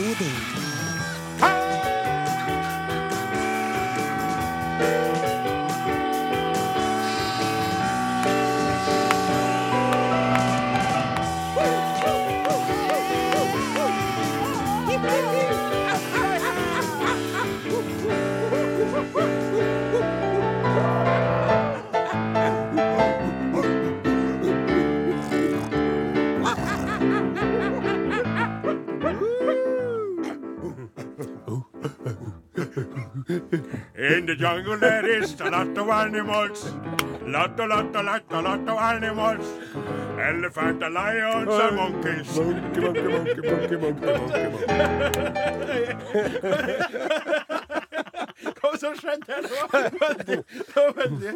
Odin. The jungle there is a lot of animals. Lot, a lot, a lot, a lot of animals. Elephant, and lions, and monkeys. Monkey, monkey, monkey, monkey, monkey, monkey. Hva som skjedde her? Det var veldig, veldig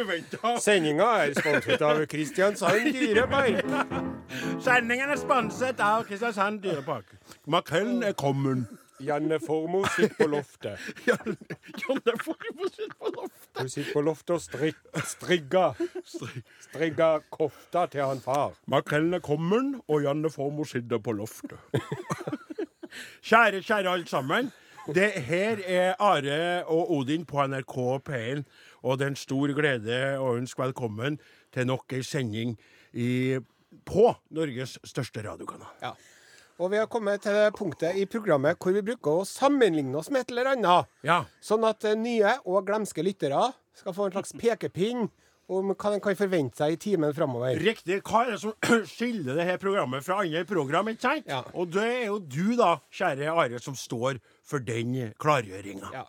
uventa. Sendinga er sponset av Kristiansand Dyrepark. Sendingen er sponset av Kristiansand dyrepark. Makrellen er kommet. Janne Formoe sitter på loftet. Janne Formoe sitter på loftet. Hun sitter på loftet og strik, strigger, Strigga kofta til han far. Makrellen er kommet, og Janne Formoe sitter på loftet. kjære, kjære alle sammen. Det her er Are og Odin på NRK P1, og det er en stor glede å ønske velkommen til nok ei sending i, på Norges største radiokanal. Ja. Og vi har kommet til det punktet i programmet hvor vi bruker å sammenligne oss med et eller annet. Ja. Sånn at eh, nye og glemske lyttere skal få en slags pekepinn om hva de kan forvente seg i timen framover. Riktig. Hva er det som skiller det her programmet fra andre program? ikke sant? Ja. Og det er jo du, da, kjære Are, som står for den klargjøringa. Ja.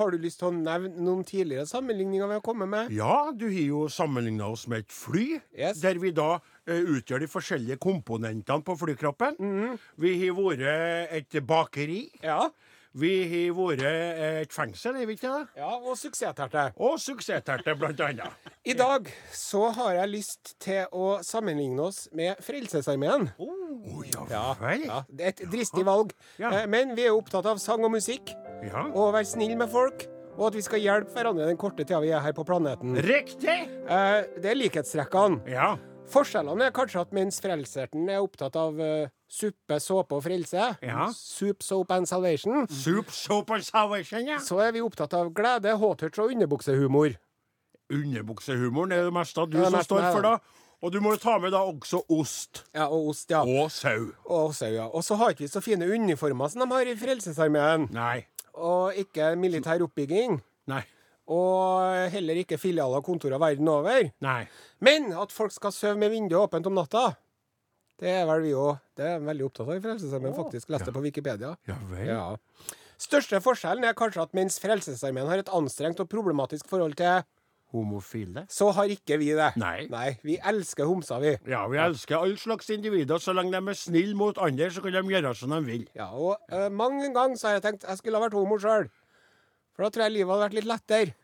Har du lyst til å nevne noen tidligere sammenligninger vi har kommet med? Ja, du har jo sammenligna oss med et fly, Yes. der vi da utgjør de forskjellige komponentene på flykroppen. Mhm. Vi har vært et bakeri. Ja. Vi har vært et fengsel, er vi ikke det? ja og suksessterte. Og suksessterte, blant annet. I dag så har jeg lyst til å sammenligne oss med Frelsesarmeen. Oh, ja Ja, vel. ja, er et dristig valg. Ja. Eh, Men vi er opptatt av sang og musikk, Ja. og å være snill med folk, og at vi skal hjelpe hverandre den korte tida vi er her på planeten. Riktig! Eh, Det er likhetstrekkene. Ja. Forskjellene er kanskje at mens frelserten er opptatt av uh, suppe, såpe og frelse, Ja. soup, soap and salvation, Soup, soap and salvation, ja. så er vi opptatt av glede, håtouch og underbuksehumor. Underbuksehumoren er det meste du er det som står for, da. Og du må jo ta med da også ost Ja, og ost, ja. og sau. Og sau, ja. Og så har ikke vi så fine uniformer som de har i Frelsesarmeen. Nei. Og ikke militær oppbygging. Nei. Og heller ikke filialer og kontorer verden over. Nei. Men at folk skal sove med vinduet åpent om natta, det er vel vi òg Det er veldig opptatt av i Frelsesarmeen, faktisk. Leste ja. på Wikipedia. Ja vel. Ja. Største forskjellen er kanskje at mens Frelsesarmeen har et anstrengt og problematisk forhold til, Homofile. så har ikke vi det. Nei. Nei vi elsker homser, vi. Ja, vi elsker alle slags individer. Så lenge de er snille mot andre, så kan de gjøre som de vil. Ja, og uh, mange ganger så har jeg tenkt jeg skulle ha vært homo sjøl. For da tror jeg livet hadde vært litt lettere.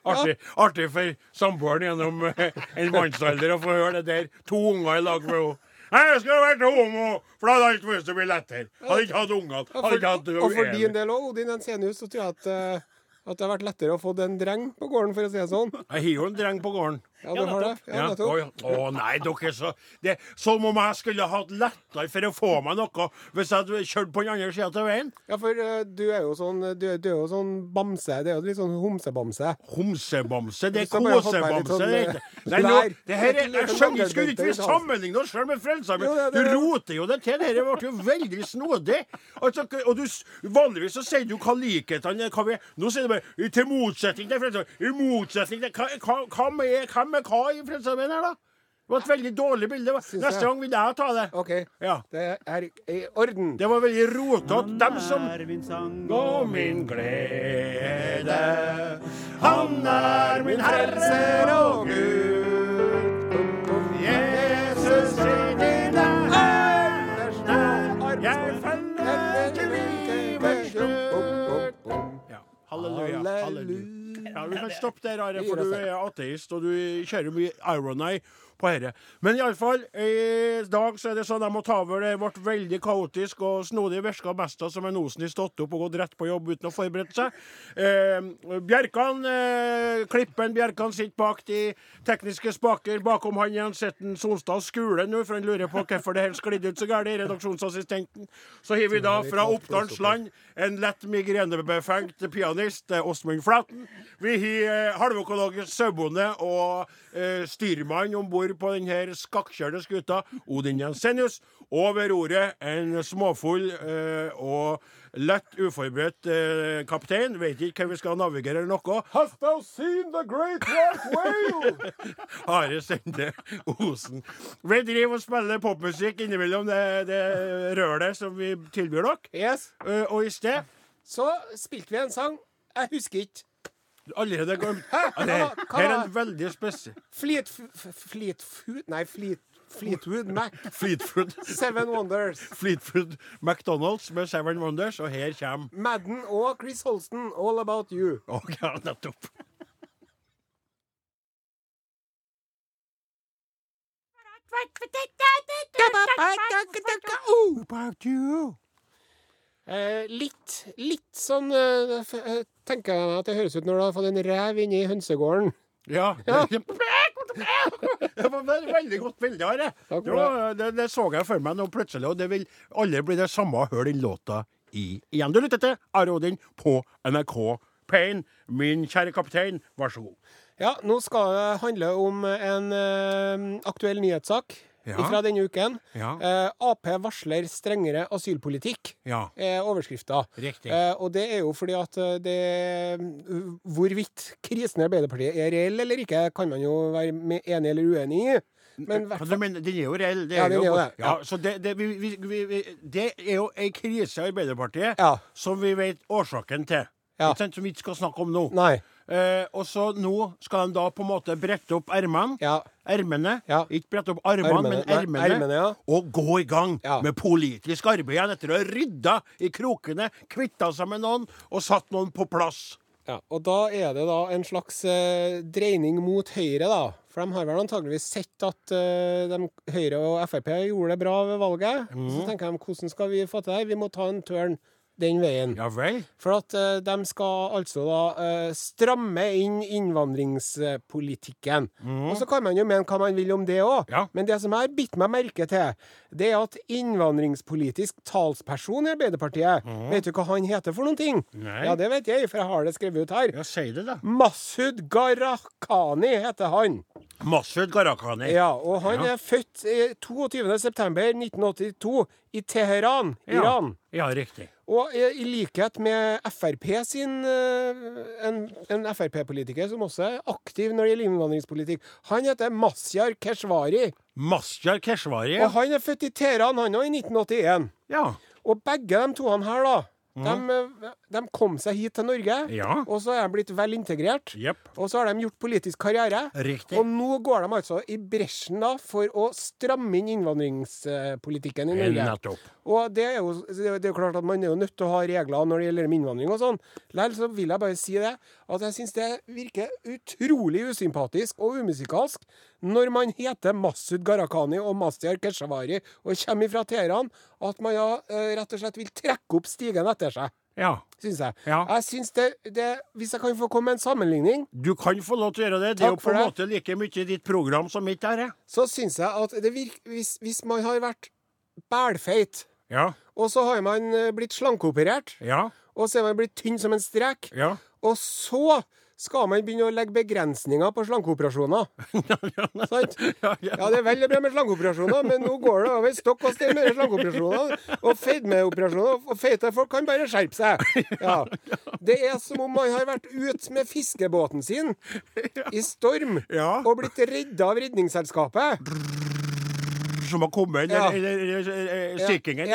Artig, artig for samboeren gjennom eh, en mannsalder å få høre det der. To unger i lag med henne. Nei, jeg skulle vært homo, for da hadde alt vært så mye lettere. Hadde ikke hatt ungene. Hadde ikke hatt og for din del òg, Odin Ensenius, så tror jeg at, eh, at det har vært lettere å få en dreng på gården, for å si det sånn. Jeg har jo en dreng på gården. Ja, du har det? Ja, nettopp. Å, nei, dere er så det, Som om jeg skulle hatt lettere for å få meg noe hvis jeg hadde kjørt på den andre sida av veien. Ja, for eh, du er jo sånn Du, er- du er jo sånn bamse. Det er jo litt sånn homsebamse. Homsebamse. Det er bare kosebamse. litt sånn, det eh, heter. Nei, nå, det her er, jeg skjønner, ikke skulle ikke vi sammenligne oss sjøl med Frelsesarmeen? Jo, det er Du det. roter jo det til. Dette ble jo veldig snodig. Altså, og du, s- vanligvis så sier du hva likhetene er. hva vi er. Nå sier du bare til motsetning til Frelsesarmeen. I motsetning til hva, hva, hva med hvem er hva i Frelsesarmeen her, da? Det var et veldig dårlig bilde. Syns Neste jeg. gang vil jeg ta det. OK. Ja. Det er i orden. Det var veldig rotete. Dem som er min sang og min glede. Han er min Herre og Vi der, Are, for du er ateist, og du kjører mye irony på dette. Men iallfall, i dag så er det sånn jeg må ta over. Det ble veldig kaotisk og snodig. Virka mest som en Osen i stått opp og gått rett på jobb uten å forberede seg. Eh, Bjerkan, eh, Klippen Bjerkan sitter bak de tekniske spaker. Bakom han igjen sitter Sonstad skule nå, for han lurer på hvorfor det her sklidd ut så galt. Redaksjonsassistenten. Så har vi da fra Oppdalens land en lett migrenebefengt pianist, eh, Åsmund Flaten. Vi har eh, halvøkologisk sauebonde og eh, styrmann om bord på denne skakkjørte skuta, Odin Jensenius. Og ved roret en småfull eh, og lett uforberedt eh, kaptein. Vet ikke hvem vi skal navigere eller noe. Hast thou seen the great white whale? Are Sende Osen. Vi driver og spiller popmusikk innimellom det, det rølet som vi tilbyr dere. yes. Uh, og i sted Så spilte vi en sang. Jeg husker ikke. Allerede glemt. Hæ? Her, her er en veldig spesiell Fleetfood Nei, Fleet, Fleetwood Mac. Fleetfood. Seven Wonders. Fleetfood McDonald's med Seven Wonders, og her kommer Madden og Chris Holsten, All About You. Ja, nettopp. About you. Eh, litt, litt sånn eh, eh, tenker jeg meg at det høres ut når du har fått en rev inni hønsegården. Ja. Ja. Det var et veldig godt bilde av det. Det, var- det. Det så jeg for meg nå plutselig, og det vil aldri bli det samme å høre den låta i igjen. Du lytter til Are Odin på NRK Pain. Min kjære kaptein, vær så god. Ja, nå skal det handle om en eh, aktuell nyhetssak Ja. fra denne uken. Ja. Eh, Ap varsler strengere asylpolitikk. Ja, er overskrifta. Eh, og det er jo fordi at eh, det Hvorvidt krisen i Arbeiderpartiet er reell eller ikke, kan man jo være med- enig eller uenig i. Men Hva den er jo reell. Det Ja, er den jo, er jo det, Ja, ja. så det, det, vi, vi, vi, det er jo ei krise i Arbeiderpartiet Ja. som vi vet årsaken til. Ja. Som vi ikke skal snakke om nå. Nei. Eh, og så nå skal de da på en måte brette opp ermene. Ja. Ermene. Ja. Ikke brette opp armene, men ermene. ermene, ja. Og gå i gang med politisk arbeid igjen etter å ha rydda i krokene, kvitta seg med noen og satt noen på plass. Ja, og da er det da en slags eh, dreining mot Høyre, da. For de har vel antageligvis sett at eh, de, Høyre og Frp gjorde det bra ved valget. Så tenker de hvordan skal vi få til det her? Vi må ta en tørn den veien. Ja vel? For at uh, de skal altså da uh, stramme inn innvandringspolitikken. Og så kan man jo mene hva man vil om det òg. Ja. Men det som jeg har bitt meg merke til, det er at innvandringspolitisk talsperson i Arbeiderpartiet Vet du hva han heter for noen ting? Nei. Ja, det vet jeg, for jeg har det skrevet ut her. Ja, si det, da. Masud Gharahkhani heter han. Masud Gharahkhani. Ja, og han Ja. er født eh, 22.9.1982 i Teheran, Iran. Ja, riktig. Og i likhet med Frp sin eh, En, en Frp-politiker som også er aktiv når det gjelder innvandringspolitikk. Han heter Mazyar Keshvari. Masjar Keshvari. Og han er født i Teheran, han òg, i 1981. Ja. Og begge de to han her, da, de, eh, de kom seg hit til Norge. Ja. Og så er de blitt vel integrert. Yep. Og så har de gjort politisk karriere. Riktig. Og nå går de altså i bresjen da for å stramme inn innvandringspolitikken i Norge. Nettopp. Og det er, jo, det er jo klart at man er jo nødt til å ha regler når det gjelder innvandring og sånn. Likevel så vil jeg bare si det, at jeg syns det virker utrolig usympatisk og umusikalsk når man heter Masud Gharahkhani og Mazyar Keshvari og kommer fra Teheran, at man ja, eh, rett og slett vil trekke opp stigen etter seg. Ja. Syns jeg. Ja. Jeg synes det, det Hvis jeg kan få komme med en sammenligning, Du kan få lov til å gjøre det. Det er jo på en måte like mye ditt program som mitt er. så syns jeg at det virker hvis, hvis man har vært bælfeit, Ja. og så har man eh, blitt slankeoperert, Ja. og så er man blitt tynn som en strek, Ja. og så skal man begynne å legge begrensninger på slankeoperasjoner. Sant? Ja, det er veldig bra med slankeoperasjoner, men nå går det over stokk og stein med slankeoperasjoner. Og fedmeoperasjoner. Og feite folk kan bare skjerpe seg. Ja. Det er som om man har vært ute med fiskebåten sin i storm og blitt redda av Redningsselskapet. Som har kommet, eller, eller, eller. Sea Kingen,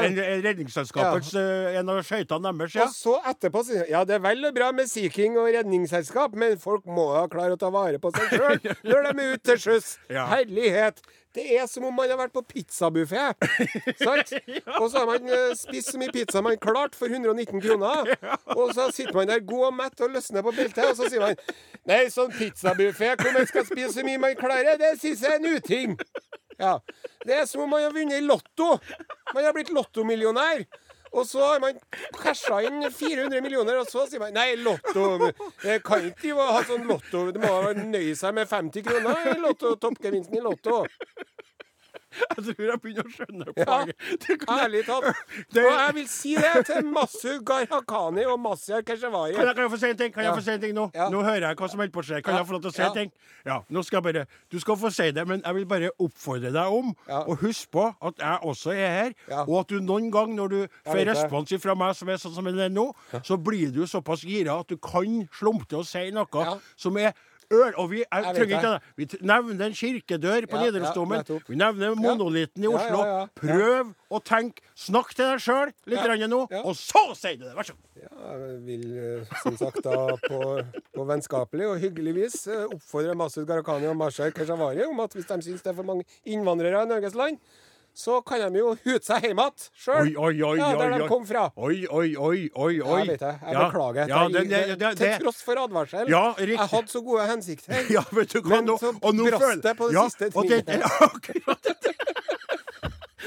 eller, Redningsselskapets En av skøytene deres, ja. Og så etterpå sier de, ja, det er vel og bra med Sea King og redningsselskap, men folk må da klare å ta vare på seg sjøl når de er ute til sjøs. Herlighet. Det er som om man har vært på pizzabuffé. Sant? Og så har man eh, spist så mye pizza man klarte for 119 kroner. Og så sitter man der god og mett og løsner på beltet, og så sier man Nei, sånn pizzabuffé hvor man skal spise så mye man klarer, det syns jeg er en uting. Ja. Det er som om man har vunnet i Lotto. Man har blitt lottomillionær. Og så har man casha inn 400 millioner, og så sier man nei, Lotto Det kan ikke de ha sånn Lotto. Det må nøye seg med 50 kroner i Lotto, toppgevinsten i Lotto. Jeg tror jeg begynner å skjønne poenget. Ja, ærlig talt. Og jeg vil si det til Masud Gharahkhani og Mazyar Keshvari. Kan kan jeg få si en ting? Kan jeg Ja. få si en ting nå? Ja. Nå hører jeg hva som holder på å skje. Kan jeg få lov til å si Ja. en ting? Ja, nå skal jeg bare Du skal få si det, men jeg vil bare oppfordre deg om å huske på at jeg også er her, og at du noen gang når du får respons fra meg som er sånn som den er nå, så blir du såpass gira at du kan slumpe til å si noe som er Ør, og vi Jeg trenger ikke det. Vi nevner en kirkedør på Ja, Nidarosdomen. Ja, vi nevner monolitten i Oslo. Prøv å tenke. Snakk til deg sjøl litt nå, og så sier du det. Vær så god. Ja, jeg vil eh, som sagt da på, på vennskapelig og hyggelig vis eh, oppfordre Masud Gharahkhani og Mashar Keshvari om at hvis de syns det er for mange innvandrere i Norges land, så kan de jo hute seg hjem igjen sjøl. Ja, der de kom fra. Oi, oi, oi, oi, oi. Jeg vet det. Jeg Ja. beklager. Ja, det, det, det, til tross for advarsel. Ja. Jeg hadde så gode hensikter. ja, vet du hva, Men nå, så brast det på det ja, siste trinnet. det.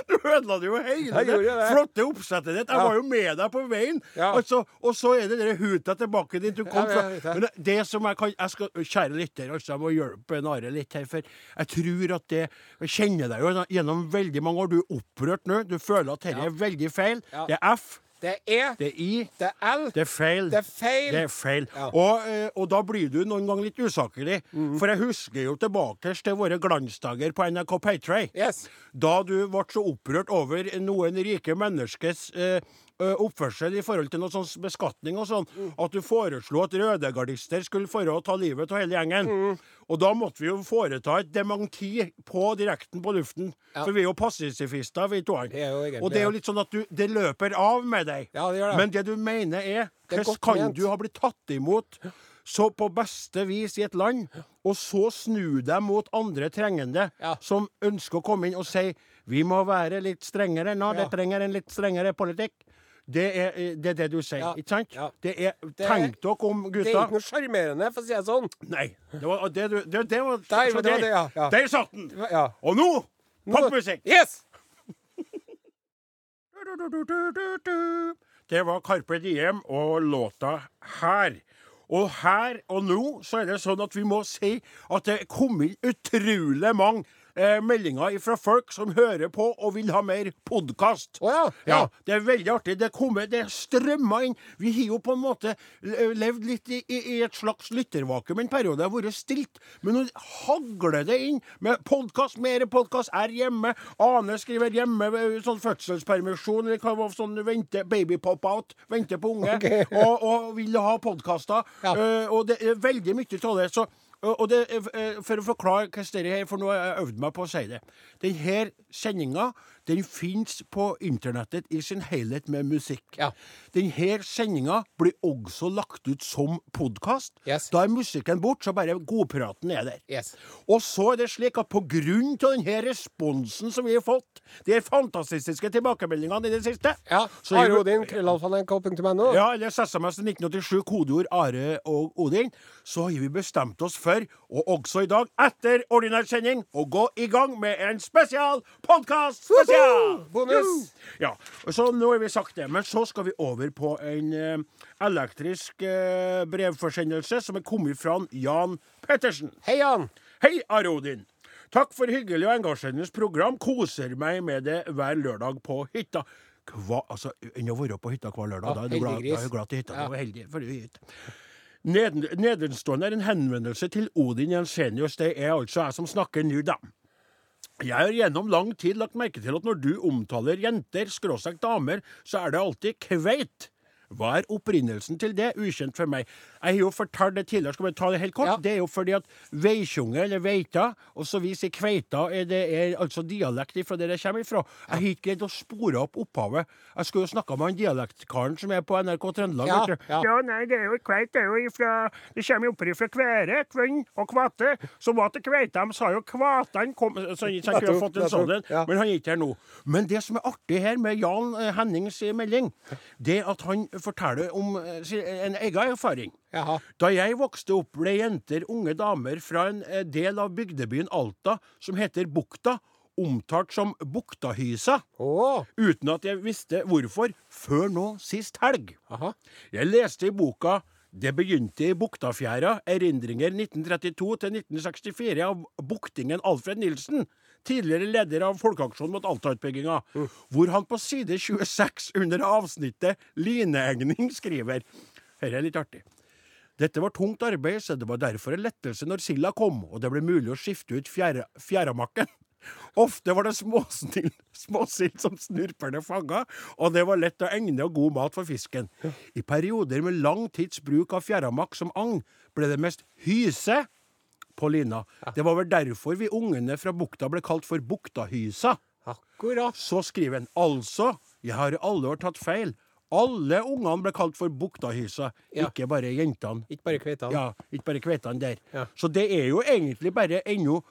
Du ødela jo hele det flotte oppsettet ditt. Jeg var jo med deg på veien. Ja. så, og så er det den huta tilbake dit du kom fra. Men det, det som jeg kan jeg skal, Kjære lytter, altså, jeg må hjelpe Are litt her. For jeg tror at det Jeg kjenner deg jo gjennom veldig mange år. Du er opprørt nå. Du føler at dette er veldig feil. Det er F, Det er E. det er I, Det er L. det er feil. Det er feil. Det er feil. Ja. Og, eh, og da blir du noen ganger litt usaklig. For jeg husker jo tilbake til våre glansdager på NRK Paytray. Yes. Da du ble så opprørt over noen rike menneskers eh, oppførsel i forhold til noe sånn beskatning og sånn, at du foreslo at rødegardister skulle for å ta livet av hele gjengen. Og da måtte vi jo foreta et dementi på direkten på luften. Ja. For vi er jo passifister, vi to. Det egentlig Og det er jo litt sånn at du, det løper av med deg. Ja, det det. Men det du mener er Hvordan kan du ha blitt tatt imot så på beste vis i et land, og så snu deg mot andre trengende Ja. som ønsker å komme inn og si vi må være litt strengere nå, det trenger en litt strengere politikk. Det er eh, det, er det du sier, Ja. ikke sant? Ja. Det er, Tenk dere om, Det er ikke noe sjarmerende, for å si det sånn. Nei. Det var det du Det, det var Der, det var det, ja, ja. Der satt den! Og Nå- popmusikk! Yes! Det var Carpe Diem og låta Her. Og her og nå så er det sånn at vi må si at det er kommet utrolig mange eh, meldinger fra folk som hører på og vil ha mer podkast. Oh, ja, ja. Det er veldig artig. Det kommer, det strømmer inn. Vi har jo på en måte eh, levd litt i, i, et slags lyttervakuum en periode. Det har vært stilt. Men nå hagler det inn med podkast, mer podkast, er hjemme. Ane skriver hjemme, eh, sånn fødselspermisjon, eller hva var sånn vente, baby pop-out, venter på unge, Okay. og, og vil ha podkaster. Ja. Uh, og det er veldig mye av det. Så og det, er, eh, For å forklare hva dette er for nå har jeg øvd meg på å si det. Denne sendinga den fins på internettet i sin helhet med musikk. Ja. Denne sendinga blir også lagt ut som podkast. Yes. Da er musikken bort, så bare godpraten er der. Yes. Og så er det slik at på grunn av denne responsen som vi har fått, de fantastiske tilbakemeldingene i det siste Ja. så har vi- Are Odin, krøllalfa.nrk.no. ja, eller SMS til 1987, kodeord Are og Odin. Så har vi bestemt oss for, og også i dag, etter ordinær sending, å gå i gang med en spesial podkast! Spesial! Bonus! Ja, så nå har vi sagt det. Men så skal vi over på en eh, elektrisk eh, brevforsendelse som er kommet fra Jan Pettersen. Hei, Jan. Hei, Arodin. Takk for hyggelig og engasjerende program. Koser meg med det hver lørdag på hytta. Hva, altså, Enn å være på hytta hver lørdag. Ah, da er du glad, er du glad til hytta. Ja. Du er heldig for er. Neden, nedenstående er en henvendelse til Odin Jensenius. Det er altså jeg som snakker nå, da. Jeg har gjennom lang tid lagt merke til at når du omtaler jenter, skråstrek damer, så er det alltid kveit. Hva er opprinnelsen til det? Ukjent for meg. Jeg har jo fortalt det tidligere, skal vi ta det helt kort? Ja. Det er jo fordi at veitjunge, eller veita, og så vi sier kveita, er det er altså dialekt fra der jeg kommer ifra. Jeg har ikke greid å spore opp opphavet. Jeg skulle jo snakka med han dialektkaren som er på NRK Trøndelag. Ja, ja. ja, nei, det er jo kveit, det er jo ifra Det kommer jo opprinnelig fra kvære, kvønn og kvate. Så var til kveita, de sa jo kvatan kom Så han har fått en sånn en, men han er ikke her nå. Men det som er artig her med Jan eh, Hennings melding, det er at han forteller om eh, en egen erfaring. Jaha. Da jeg vokste opp, ble jenter, unge damer fra en eh, del av bygdebyen Alta som heter Bukta, omtalt som Buktahysa, oh. uten at jeg visste hvorfor, før nå sist helg. Aha. Jeg leste i boka Det begynte i Buktafjæra, erindringer 1932-1964 av buktingen Alfred Nilsen, tidligere leder av Folkeaksjonen mot Alta-utbygginga, hvor han på side 26 under avsnittet Lineegning skriver Dette er litt artig. Dette var tungt arbeid, så det var derfor en lettelse når silda kom, og det ble mulig å skifte ut fjæra- fjæramakken. Ofte var det småsild som snurperne fanga, og det var lett å egne og god mat for fisken. I perioder med lang tids bruk av fjæramakk som agn, ble det mest hyse på lina. Det var vel derfor vi ungene fra bukta ble kalt for buktahysa. Akkurat. Så skriver han altså, jeg har i alle år tatt feil. Alle ungene ble kalt for buktahysa, Ja. ikke bare jentene. Ikke bare kveitene. Ja, ikke bare kveitene der. Ja. Så det er jo egentlig bare ennå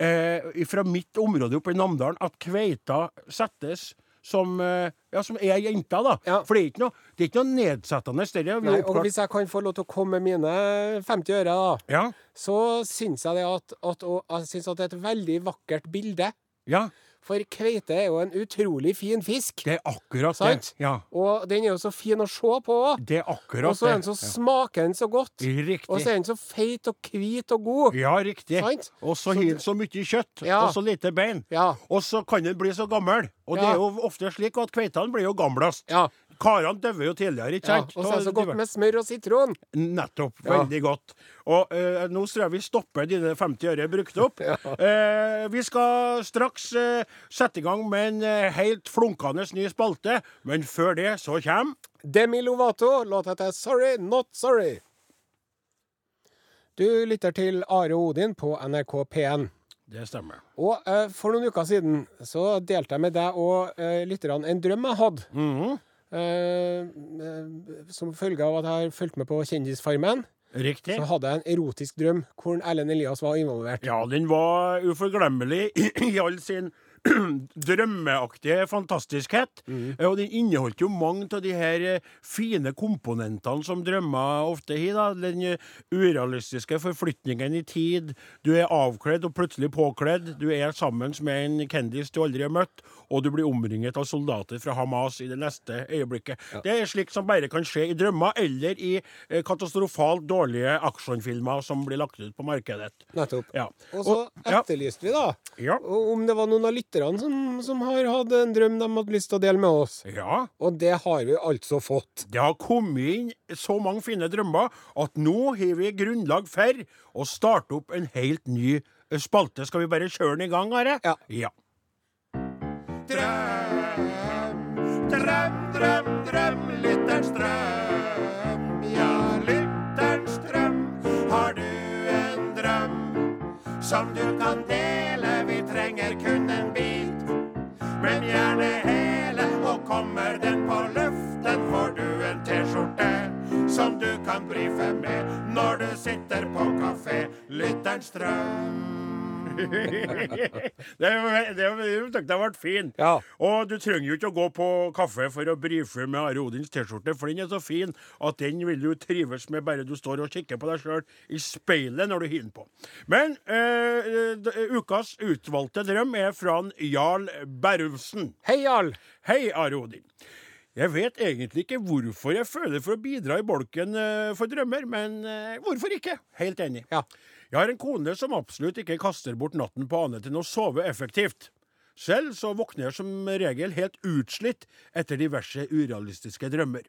eh, fra mitt område oppe i Namdalen at kveita settes som, eh, ja, som er jenta, da. Ja. For det er ikke noe, det er ikke noe nedsettende. Nei, og hvis jeg kan få lov til å komme med mine 50 øre, da, Ja, så syns jeg det at, at, og jeg synes at det er et veldig vakkert bilde. ja, For kveite er jo en utrolig fin fisk. det er akkurat Sant? det. Ja, Og den er jo så fin å se på òg. det er akkurat Og så er den så ja. smaker den så godt. Riktig. Og så er den så feit og hvit og god. Ja, riktig. Og så har den så mye kjøtt, Ja. og så lite bein. Ja. Og så kan den bli så gammel. Og det er jo ofte slik at kveitene blir jo gamlest. Ja. Karene døde jo tidligere, ikke sant? ja. Og så er det så godt med smør og sitron. Nettopp. Ja. Veldig godt. Og eh, nå tror jeg vi stopper dine 50 øre brukt opp. Eh, vi skal straks eh, sette i gang med en eh, helt flunkende ny spalte, men før det så kommer Demi Lovato, låta heter 'Sorry Not Sorry'. Du lytter til Are Odin på NRK P1. Det stemmer. Og eh, for noen uker siden så delte jeg med deg og eh, lytterne en drøm jeg hadde. Eh, eh, som følge av at jeg har fulgt med på Kjendisfarmen, Riktig. så hadde jeg en erotisk drøm hvor Erlend Elias var involvert. Ja, den var uforglemmelig i all sin drømmeaktige fantastiskhet. Mm. Og den inneholdt jo mange av de her eh, fine komponentene som drømmer ofte har. Den eh, urealistiske forflytningen i tid. Du er avkledd og plutselig påkledd. Du er sammen med en kendis du aldri har møtt. Og du blir omringet av soldater fra Hamas i det neste øyeblikket. Det er slikt som bare kan skje i drømmer, eller i eh, katastrofalt dårlige actionfilmer som blir lagt ut på markedet. Nettopp. Ja. Og så ja. etterlyste vi, da, Ja. om det var noen av lytterne som, som har hatt en drøm de hadde lyst til å dele med oss. ja. Og det har vi altså fått. Det har kommet inn så mange fine drømmer at nå har vi grunnlag for å starte opp en helt ny eh, spalte. Skal vi bare kjøre den i gang, Are? Ja. ja. Drøm, drøm, drøm, drøm, lytterens drøm. Ja, lytterens drøm. Har du en drøm som du kan dele? Vi trenger kun men gjerne hele. Og kommer den på luften, får du en T-skjorte som du kan brife med når du sitter på kafé. Lytterens drøm. Det, det, det, det ble fin. Ja. Og du trenger jo ikke å gå på kaffe for å brife med Are Odins T-skjorte, for den er så fin at den vil du trives med bare du står og kikker på deg sjøl i speilet når du hiver den på. Men eh, ukas utvalgte drøm er fra Jarl Berrumsen. Hei, Jarl! Hei, Are Odin. Jeg vet egentlig ikke hvorfor jeg føler for å bidra i bolken eh, for drømmer, men eh, hvorfor ikke? Helt enig. Ja. Jeg har en kone som absolutt ikke kaster bort natten på annet enn å sove effektivt. Selv så våkner jeg som regel helt utslitt etter diverse urealistiske drømmer.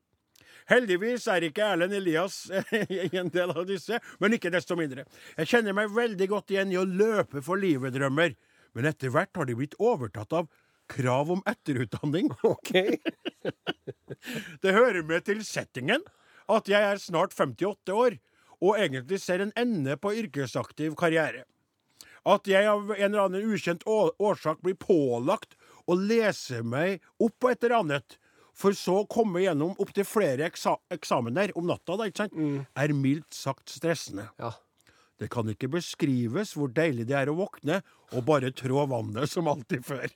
Heldigvis er ikke Erlend Elias en del av disse, men ikke desto mindre. Jeg kjenner meg veldig godt igjen i å løpe for livet-drømmer, men etter hvert har de blitt overtatt av krav om etterutdanning. OK. Det hører med til settingen at jeg er snart 58 år og egentlig ser en ende på yrkesaktiv karriere. At jeg av en eller annen ukjent årsak blir pålagt å lese meg opp på et eller annet, for så å komme gjennom opptil flere eksa eksamener om natta, da, ikke sant, er mildt sagt stressende. Ja. Det kan ikke beskrives hvor deilig det er å våkne og bare trå vannet som alltid før.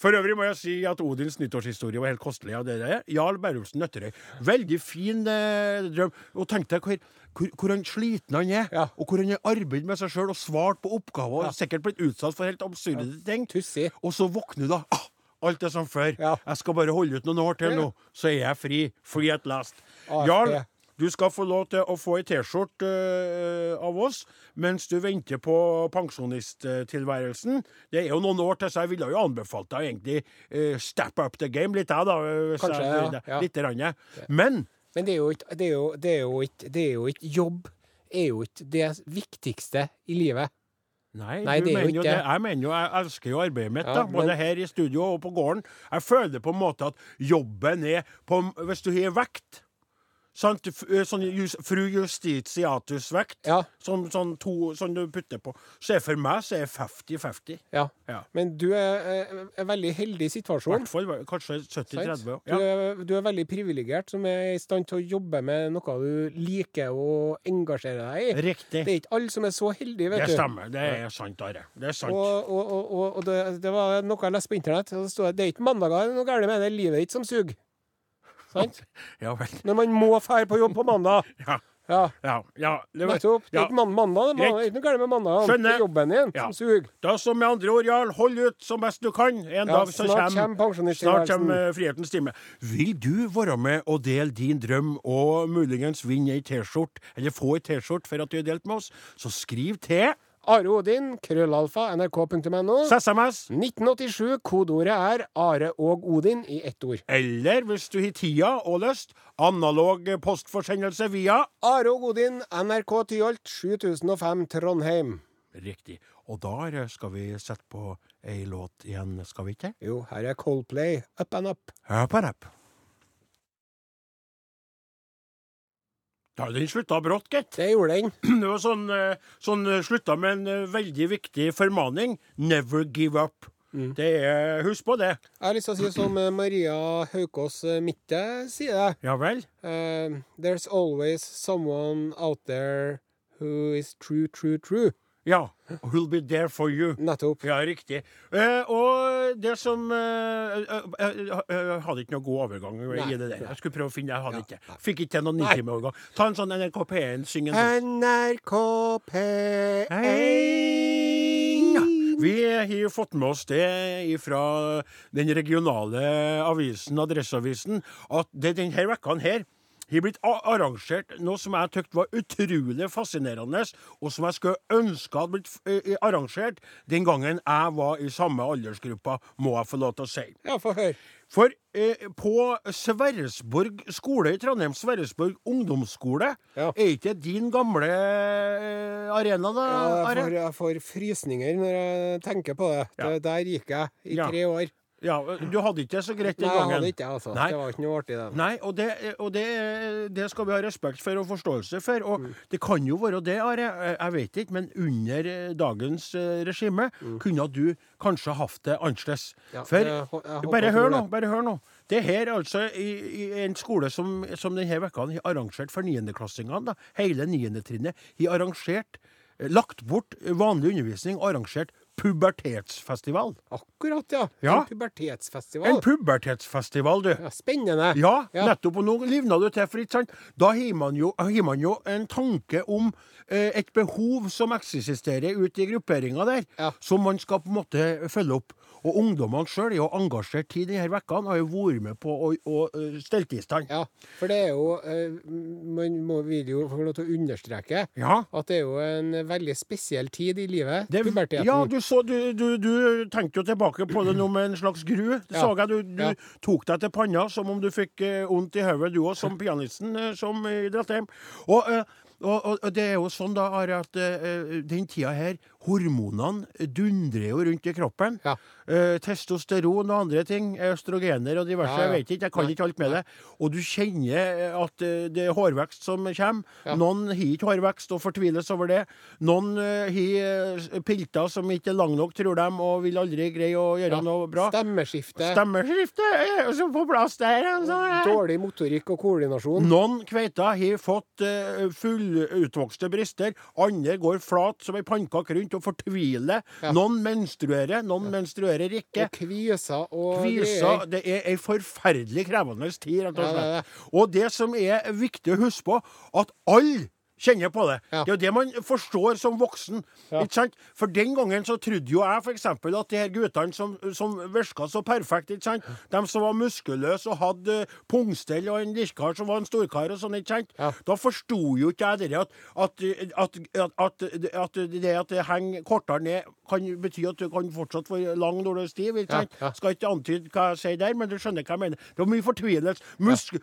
For øvrig må jeg si at Odins nyttårshistorie var helt kostelig. av det er. Jarl Berrumsen Nøtterøy. Veldig fin eh, drøm. Og tenk deg hvor, hvor, hvor han sliten han er, Ja. og hvor han har arbeidet med seg sjøl og svart på oppgaver, og sikkert blitt utsatt for helt absurde ting. Tussi. Og så våkner du da. Ah, alt er som før. Ja. Jeg skal bare holde ut noen år til Ja. nå, så er jeg fri. Free at last. Jarl, du skal få lov til å få ei T-skjorte eh, av oss mens du venter på pensjonisttilværelsen. Det er jo noen år til, så jeg ville jo anbefalt deg egentlig uh, step up the game litt, jeg, da. Kanskje, jeg, ja, ja. Litt rann. Men Men det er jo ikke Jobb er jo ikke det viktigste i livet. Nei, Nei, er mener jo. Jeg mener jo, jeg elsker jo arbeidet mitt, Ja, da, både men- her i studio og på gården. Jeg føler på en måte at jobben er på Hvis du har vekt sant? Sånn just, fru justitiatus-vekt, Ja. sånn, sånn, to, sånn du putter på, så er for meg så er 50-50. Ja. Ja. Men du er er, veldig heldig I situasjonen. hvert fall kanskje 70-30. Du, Ja. er, du er veldig privilegert som er i stand til å jobbe med noe du liker og engasjere deg i. Riktig. Det er ikke alle som er så heldige, vet Det du. stemmer. Det er sant, Are. Det er sant. Og, og, og, og, og det, det var noe jeg leste på internett. og Det stod at det er ikke mandager det er noe galt med det, er livet ditt som suger. Sant? Ja vel. Når man må dra på jobb på mandag. Ja. Ja, Ja. ja. Det var- nettopp. Det er ikke man- mandag, det er ikke noe galt med mandag. Det Skjønner. er jobben din Ja. som suger. Da som med andre ord, Jarl, hold ut som best du kan. En Ja, dag så snart kommer kommer Snart kommer eh, frihetens time. Vil du være med og dele din drøm og muligens vinne ei T-skjorte, eller få ei T-skjorte for at du har delt med oss, så skriv til Are Odin, krøllalfa, nrk.no. SMS. 1987, kodeordet er Are og Odin i ett ord. Eller hvis du har tida og lyst, analog postforsendelse via Are og Odin, NRK Tyholt, 7005 Trondheim. Riktig. Og da skal vi sette på ei låt igjen, skal vi ikke? Jo, her er Coldplay, Up and Up. Up and rapp. Ja, den slutta brått, gitt. Det gjorde den. Det var sånn, eh, sånn eh, slutta med en eh, veldig viktig formaning. Never give up. Det er, Husk på det. Jeg har lyst til å si som Maria Haukås Mitte sier det. Ja vel? Uh, There's always someone out there who is true, true, true. Ja. Who'll be there for you. Nettopp. Ja, riktig. Eh, og det som eh, eh, eh, Jeg hadde ikke noe god overgang i Nei. det der. Jeg skulle prøve å finne Jeg hadde ikke. Fikk ikke til noen nitimeovergang. Ta en sånn NRK P1, syng en sånn. NRK P1 Ja. Vi har jo fått med oss det fra den regionale avisen, Adresseavisen, at det denne vekka her har blitt arrangert noe som jeg syntes var utrolig fascinerende, og som jeg skulle ønske hadde blitt arrangert den gangen jeg var i samme aldersgruppa, må jeg få lov til å si. Ja, få høre. For eh, på Sverresborg skole i Trondheim, Sverresborg ungdomsskole, Ja. er ikke din gamle arena, da? Ja, jeg, får, jeg får frysninger når jeg tenker på det. Ja. der gikk jeg i tre år. Ja, du hadde ikke det så greit den Nei, jeg hadde ikke altså. Nei. Det var ikke noe artig, det. Nei, og, det, og det, det skal vi ha respekt for og forståelse for. Og Mm. det kan jo være det, Are. Jeg- Jeg vet ikke, men under dagens regime regime kunne du kanskje hatt det annerledes. Mm. Ja, for jeg håper Bare hør nå, bare hør nå. Det her altså i, i en skole som, som denne vekka har arrangert for niendeklassingene. Hele niendetrinnet har arrangert Lagt bort vanlig undervisning og arrangert pubertetsfestival. Akkurat, ja. Ja. En pubertetsfestival. En pubertetsfestival, du. ja, spennende. Ja, Ja. nettopp. Og nå livna du til, for ikke sant? Da har man, man jo en tanke om eh, et behov som eksisterer ute i grupperinga der, som man skal på en måte følge opp. Og ungdommene sjøl er jo engasjert i disse vekkene, har jo vært med på å, å å stelle i stand. Ja, for det er jo eh, Man må, vil jo få lov til å understreke at det er jo en veldig spesiell tid i livet. Det, puberteten. ja, du, så, du, du, du tenkte jo tilbake på det nå med en slags gru. Det så jeg du, du Ja. tok deg til panna som om du fikk vondt vondt i hodet, du òg, som pianisten uh, som i Dratheim. Og, uh, og, og, det er jo sånn da, Are, at eh, den tida her hormonene dundrer jo rundt i kroppen. Ja. Eh, testosteron og andre ting. Østrogener og diverse. Ja, ja. Jeg vet ikke, jeg kan ikke alt med det. Og du kjenner eh, at eh, det er hårvekst som kommer. Noen har ikke hårvekst og fortviles over det. Noen eh, har eh, pilter som ikke er lange nok, tror de, og vil aldri greie å gjøre noe bra. Stemmeskifte, Stemmeskifte er så på plass der. altså. dårlig motorikk og koordinasjon. Noen kveiter har fått fullutvokste bryster. Andre går flat som ei pannekake rundt og fortvile. Ja. Noen menstruerer, noen menstruerer ikke. Og kviser og Kviser. Det er ei forferdelig krevende tid, rett og Ja, det slett. Og det som er viktig å huske på, at alle kjenner på det. Ja. Det er jo det man forstår som voksen. Ja. Ikke sant? For den gangen så trodde jo jeg f.eks. at de her guttene som, som virka så perfekt, ikke sant? de som var muskuløse og hadde pungstell og en lirkar som var en storkar og sånn, ikke sant? Ja. Da forsto jo ikke jeg det at, at, at, at, at, at det at det henger kortere ned, kan bety at du kan fortsatt få lang når du er stiv. ikke Ja, sant? ja. Skal ikke antyde hva jeg sier der, men du skjønner hva jeg mener. Det var mye fortvilelse. Musk...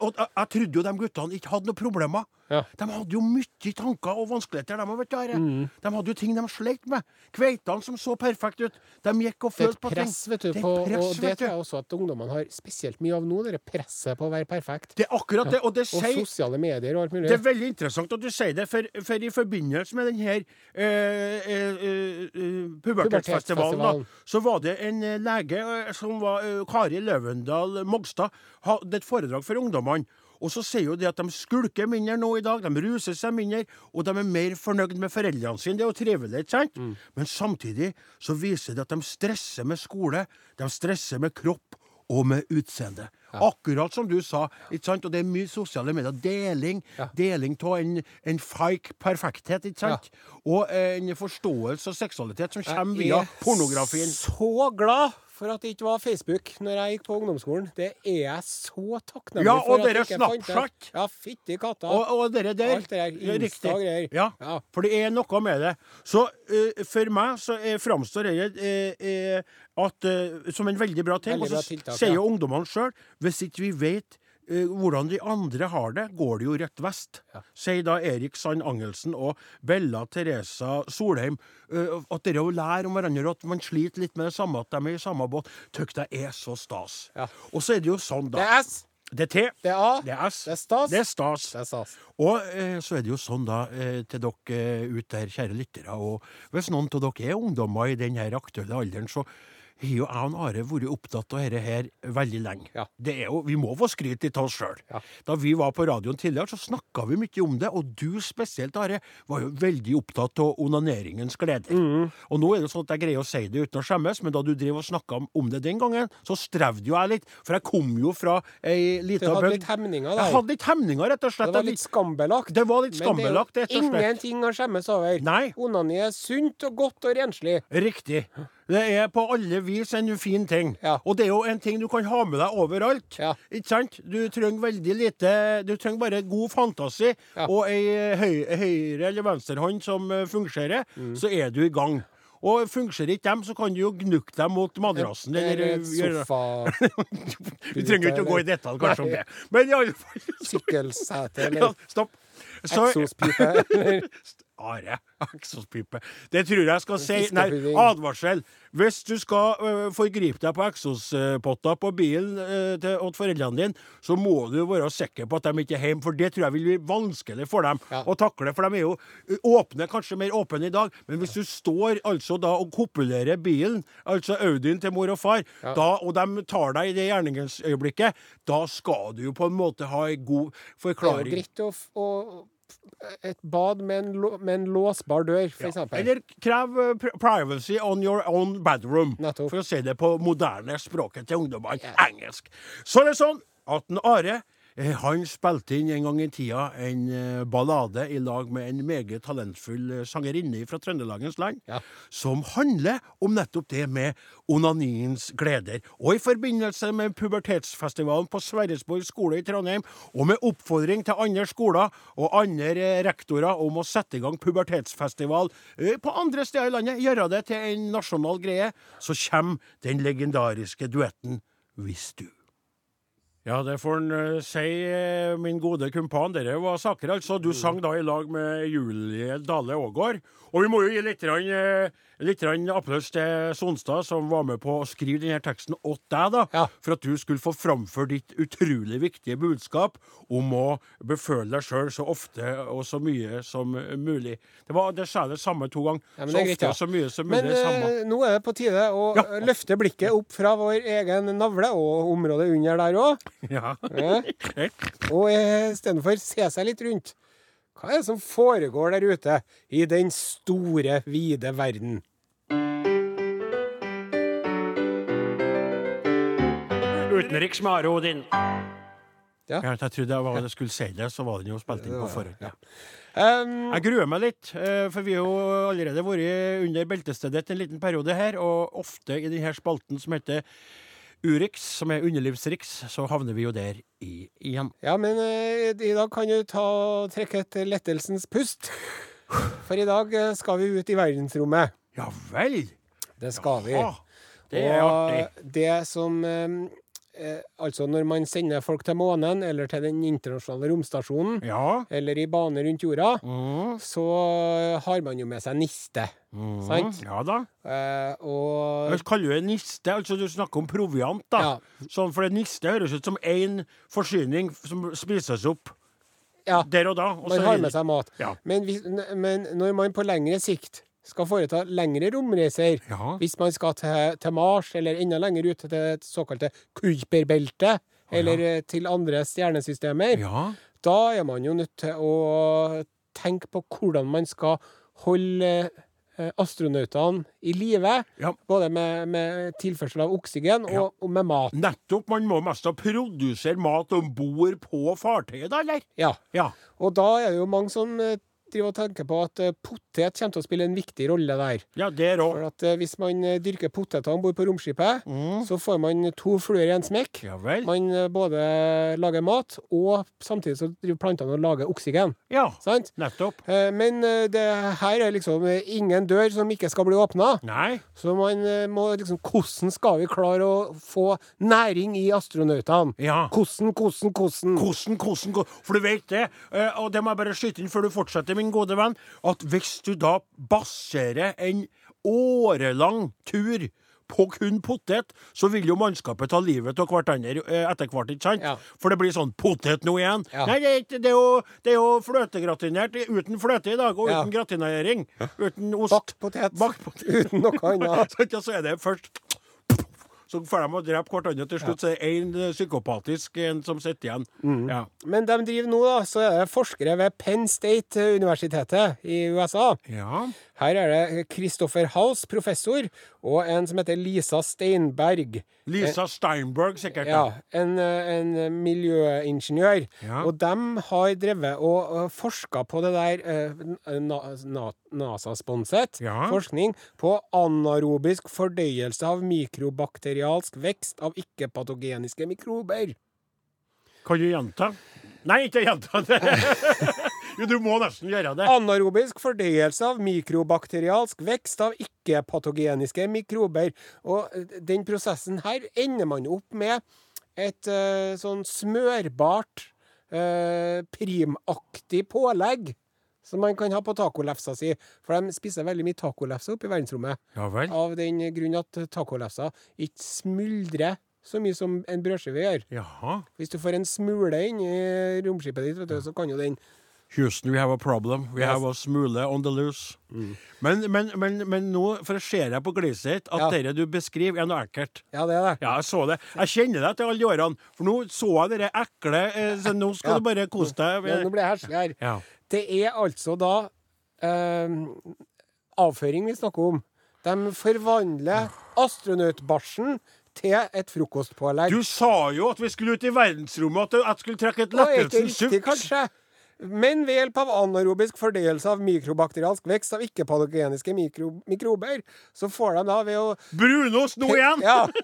Og jeg, jeg trodde jo de guttene ikke hadde noen problemer. Ja. De hadde jo mye tanker og vanskeligheter, de, vet du. Mm. De hadde jo ting de sleit med. Kveitene som så perfekt ut. De gikk og Det er følte på ting. press, vet du, Det er på, press, og det tror jeg også at ungdommene har spesielt mye av nå, det presset på å være perfekt. Det er akkurat det, og det Og sier sosiale medier og alt mulig. Det er veldig interessant at du sier det, for, for i forbindelse med den her øh, øh, eh, pubertetsfestivalen, da, så var det en eh, lege eh, som var eh, Kari Løvendal Mogstad, hadde et foredrag for ungdommene. Og så sier jo det at de skulker mindre nå i dag, de ruser seg mindre, og de er mer fornøyd med foreldrene sine. Det er jo trivelig, ikke sant? Men samtidig så viser det at de stresser med skole, de stresser med kropp og med utseende. Akkurat som du sa. ikke sant? Og det er mye sosiale medier. Deling. Ja. Deling av en, en fake perfekthet, ikke sant? Og en forståelse av seksualitet som kommer via pornografien. så glad for at det ikke var Facebook når jeg gikk på ungdomsskolen. Det er jeg så takknemlig Ja, for. at ikke fant det. Snapchat. Ja, fytti katta. Og, og dere der. Alt det der, Insta greier. Ja, Ja. for det er noe med det. Så uh, for meg så eh, framstår det uh, at, som en veldig bra ting. Veldig Og så sier ja. ungdommene sjøl hvis ikke vi vet hvordan de andre har det, går det jo rett vest. Ja. Sier da Erik Sand Angelsen og Bella Teresa Solheim. eh, at dere å lære om hverandre, at man sliter litt med det samme, at de er i samme båt, tykker jeg er så stas. Ja. Og så er det jo sånn, da. Det er S, Det er T. det er A, Det er S. det er stas. Det er stas. Det er stas. Og eh, så er det jo sånn da, eh, til dere eh, ut der, kjære lyttere, og hvis noen av dere er ungdommer i den her aktuelle alderen, så har jo jeg og Are vært opptatt av dette her veldig lenge. Ja. Det er jo, vi må få skryt av oss sjøl. Ja. Da vi var på radioen tidligere, så snakka vi mye om det, og du spesielt, Are, var jo veldig opptatt av onaneringens gleder. Mm. Og nå er det sånn at jeg greier å si det uten å skjemmes, men da du drev og snakka om, det den gangen, så strevde jo jeg litt, for jeg kom jo fra ei Du hadde litt hemninger Jeg hadde litt hemninger, rett og slett. Det var litt skambelagt. Det var litt skambelagt, rett og slett. ingenting å skjemmes over. Nei. Onani er sunt og godt og renslig. Riktig. Det er på alle vis en fin ting. Ja. Og det er jo en ting du kan ha med deg overalt. Ja. Ikke sant? Du trenger veldig lite Du trenger bare god fantasi Ja. og ei høy, høyre- eller venstrehånd som eh, fungerer, Mm. så er du i gang. Og fungerer ikke dem, så kan du jo gnukke dem mot madrassen. Eller Eller, et sofa, Vi trenger ikke å gå i detalj kanskje om det. Men i alle fall Sykkelsete, eller ja, Stopp. Eksospipe. eller- Are. Eksospipe. Det tror jeg skal si Nei, advarsel. Hvis du skal øh, forgripe deg på eksospotter på bilen øh, til åt foreldrene dine, så må du være sikker på at de ikke er hjemme, for det tror jeg vil bli vanskelig for dem Ja. å takle. For de er jo øh, åpne, kanskje mer åpne i dag, men hvis du står altså da og kopulerer bilen, altså Audien til mor og far, Ja. da, og de tar deg i det gjerningsøyeblikket, da skal du jo på en måte ha en god Det er jo forklaring. greit å Et bad med en, med en låsbar dør, for Ja. Eller krev eh, privacy on your own bedroom. Nettopp. For å si det på moderne språket til ungdommene. Yeah. Engelsk. Så det er sånn at en Are han spilte inn en gang i tida en eh, ballade i lag med en meget talentfull eh, sangerinne fra Trøndelagens land, Ja. som handler om nettopp det med onaniens gleder. Og i forbindelse med pubertetsfestivalen på Sverresborg skole i Trondheim, og med oppfordring til andre skoler og andre eh, rektorer om å sette i gang pubertetsfestival eh, på andre steder i landet, gjøre det til en nasjonal greie, så kommer den legendariske duetten Hvis du. Ja, det får en eh, si, eh, min gode kumpan. Dere var saker, altså. Du sang da i lag med Julie Dale Aagaard. Og vi må jo gi litt, grann, eh, litt applaus til Sonstad, som var med på å skrive denne teksten åt deg, da. Ja. For at du skulle få framføre ditt utrolig viktige budskap om å beføle deg sjøl så ofte og så mye som mulig. Det, var, det sa det samme to ganger. Ja, så ofte og så mye som mulig. Men samme. nå er det på tide å Ja. løfte blikket opp fra vår egen navle og området under der òg. Ja. Og eh, istedenfor se seg litt rundt. Hva er det som foregår der ute i den store, vide verden? Utenriks med Are Odin. Ja. Ja, jeg trodde jeg, var, jeg skulle si det, så var den jo spilt inn på forhånd. Ja. Um, Jeg gruer meg litt, eh, for vi har jo allerede vært under beltestedet en liten periode her, og ofte i denne spalten som heter Urix, som er underlivsriks, så havner vi jo der i, igjen. ja, men eh, i dag kan du ta, trekke et lettelsens pust. For i dag eh, skal vi ut i verdensrommet. Ja vel! Det skal vi. Ah, det er og artig. det som eh, Altså, når man sender folk til månen, eller til den internasjonale romstasjonen, Ja. eller i bane rundt jorda, Mm, så har man jo med seg niste. mm, Sant? Ja da. Eh, og Jeg kaller det niste, altså du snakker om proviant, da. Ja. Sånn, for niste høres ut som én forsyning som spises opp ja, der og da. Og man har med seg mat. Ja. Men, hvis, men når man på lengre sikt skal foreta lengre romreiser, Ja. hvis man skal til, til Mars, eller enda lenger ut til det såkalte Kuiperbeltet, eller ja. til andre stjernesystemer, ja. da er man jo nødt til å tenke på hvordan man skal holde eh, astronautene i live. Ja. Både med, med tilførsel av oksygen Ja. og, og med mat. Nettopp. Man må mest produsere mat om bord på fartøyet, da, eller? Ja. Ja. Og da er det jo mange som eh, driver og tenker på at eh, potet kommer til å spille en viktig rolle der. Ja, der også. For at eh, Hvis man eh, dyrker poteter om bord på romskipet, Mm. så får man to fluer i en smekk. Ja vel. Man både lager mat, og samtidig så driver plantene og lager oksygen. Ja, Sant? nettopp. Men det her er liksom ingen dør som ikke skal bli åpna. Så man må liksom Hvordan skal vi klare å få næring i astronautene? Ja. Hvordan, hvordan, hvordan? Hvordan, hvordan, hvordan? For du vet det, og det må jeg bare skyte inn før du fortsetter, min gode venn, at hvis du da baserer en årelang tur på kun potet, så vil jo mannskapet ta livet av hverandre eh, etter hvert, ikke sant? Ja. For det blir sånn potet nå igjen. Ja. Nei, det er, ikke, det, er jo, det er jo fløtegratinert uten fløte i dag, og Ja. uten gratinering. Uten ost. Bakt potet. Bakt potet. Uten noe annet. Så er det først Så får de å drepe hverandre. Til slutt så er det én psykopatisk en som sitter igjen. Mm. Ja. Men de driver nå, da, så er det forskere ved Penn State-universitetet i USA. ja. Her er det Kristoffer Hals, professor, og en som heter Lisa Steinberg. Lisa Steinberg, sikkert. Ja, en, en miljøingeniør. Ja. Og de har drevet og forska på det der eh, na, na, NASA-sponset Ja. forskning på anaerobisk fordøyelse av mikrobakterialsk vekst av ikke-patogeniske mikrober. Kan du gjenta? Nei, ikke gjenta det. jo, du må nesten gjøre det. Anaerobisk fordøyelse av mikrobakterialsk vekst av ikke-patogeniske mikrober. Og eh, den prosessen her ender man opp med et uh, sånn smørbart, uh, primaktig pålegg. Som man kan ha på tacolefsa si. For de spiser veldig mye tacolefse oppe i verdensrommet. Ja vel. Av den grunn at tacolefsa ikke smuldrer så mye som en brødskive gjør. Jaha. Hvis du får en smule inn i romskipet ditt, du, så kan jo den Houston, we have a problem. We Yes. have a smule on the loose. Men, men, men, men nå, for jeg ser jeg på gliset ditt, at Ja. det du beskriver, er noe ekkelt. Ja, det er det. Ja, jeg så det. Jeg kjenner deg etter alle de årene. For nå så jeg dere ekle eh, Så nå skal Ja. du bare kose deg. Ja, nå blir jeg heslig her. Ja. Det er altså da eh, avføring vi snakker om. De forvandler astronautbarsen til et frokostpålegg. Du sa jo at vi skulle ut i verdensrommet, at jeg skulle trekke et Og er ikke lettelsens riktig, kanskje? Men ved hjelp av anaerobisk fordelelse av mikrobakterialsk vekst av ikke-patogeniske mikro mikrober, så får de da ved å Brunost nå igjen! Ja.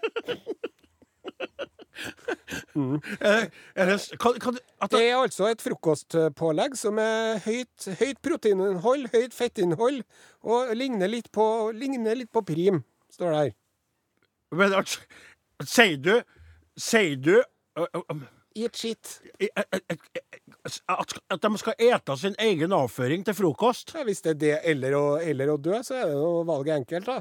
Mm. er det, kan, kan, Det er altså et frokostpålegg som er høyt, høyt proteininnhold, høyt fettinnhold, og ligner litt på, ligner litt på prim, står det her. Men altså, sier du Sier du uh, uh, eat shit. At, at de skal ete sin egen avføring til frokost. Ja, hvis det er det eller å, eller å dø, så er det jo valget enkelt, da.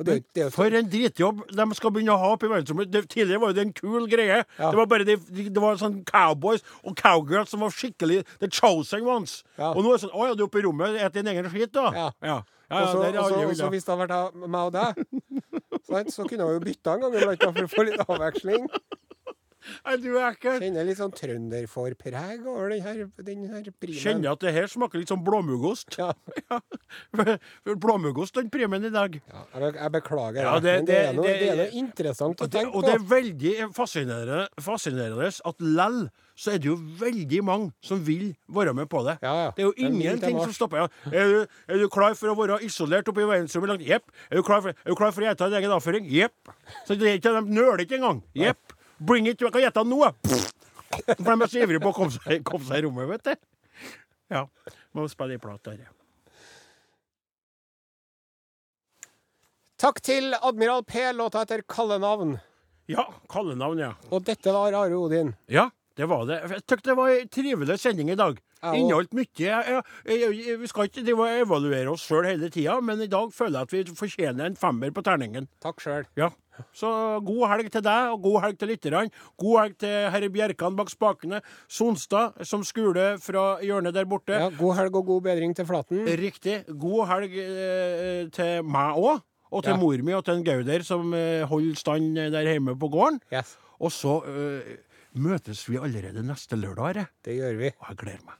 Og det, det For en dritjobb de skal begynne å ha oppe i verdensrommet. Tidligere var jo det en kul greie. Ja. Det var bare de, de, det var sånn cowboys og cowgirls som var skikkelig the chosen ones. Ja. Og nå er det sånn Å ja, du er oppe i rommet, et din egen skitt, da? Ja. ja. ja, Og så- og og hvis det hadde vært meg og deg, så kunne vi jo bytta en gang iblant for å få litt avveksling. Du er ekkel. Kjenner litt sånn trønderforpreg over den her, den her primen. Kjenner at det her smaker litt sånn blåmuggost. Ja. Ja. Blåmuggost, den primen i dag. Ja, jeg, beklager, Ja, det, men det er, noe, det- det er noe interessant å tenke på. og det er veldig fascinerende, fascinerende at lell så er det jo veldig mange som vil være med på det. Ja, ja. Det er jo ingenting som stopper. Ja. Er, du, er du klar for å være isolert oppe i verdensrommet? Jepp. Er du klar for, er du klar for å gjette din egen avføring? Jepp. Så det er ikke, de nøler ikke engang. Jepp. Bring it. Jeg kan gjette nå. For de er så ivrige på å komme seg, komme seg i rommet, vet du. Ja. Må spille ei plate dette. Takk til Admiral P, låta etter kallenavn. Ja, kallenavn, ja. Og dette var Are Odin. Ja, det var det. Jeg syntes det var en trivelig sending i dag. Inneholdt mye. Vi skal ikke drive og evaluere oss sjøl hele tida, men i dag føler jeg at vi fortjener en femmer på terningen. Takk sjøl. Ja. Så god helg til deg, og god helg til lytterne. God helg til herre Bjerkan bak spakene. Sonstad som skule fra hjørnet der borte. Ja, god helg og god bedring til Flaten. Riktig. God helg eh, til meg òg. Og til Ja. mor mi og til en Gauder som eh, holder stand der hjemme på gården. Yes, Og så eh, møtes vi allerede neste lørdag, det gjør vi. Og jeg gleder meg.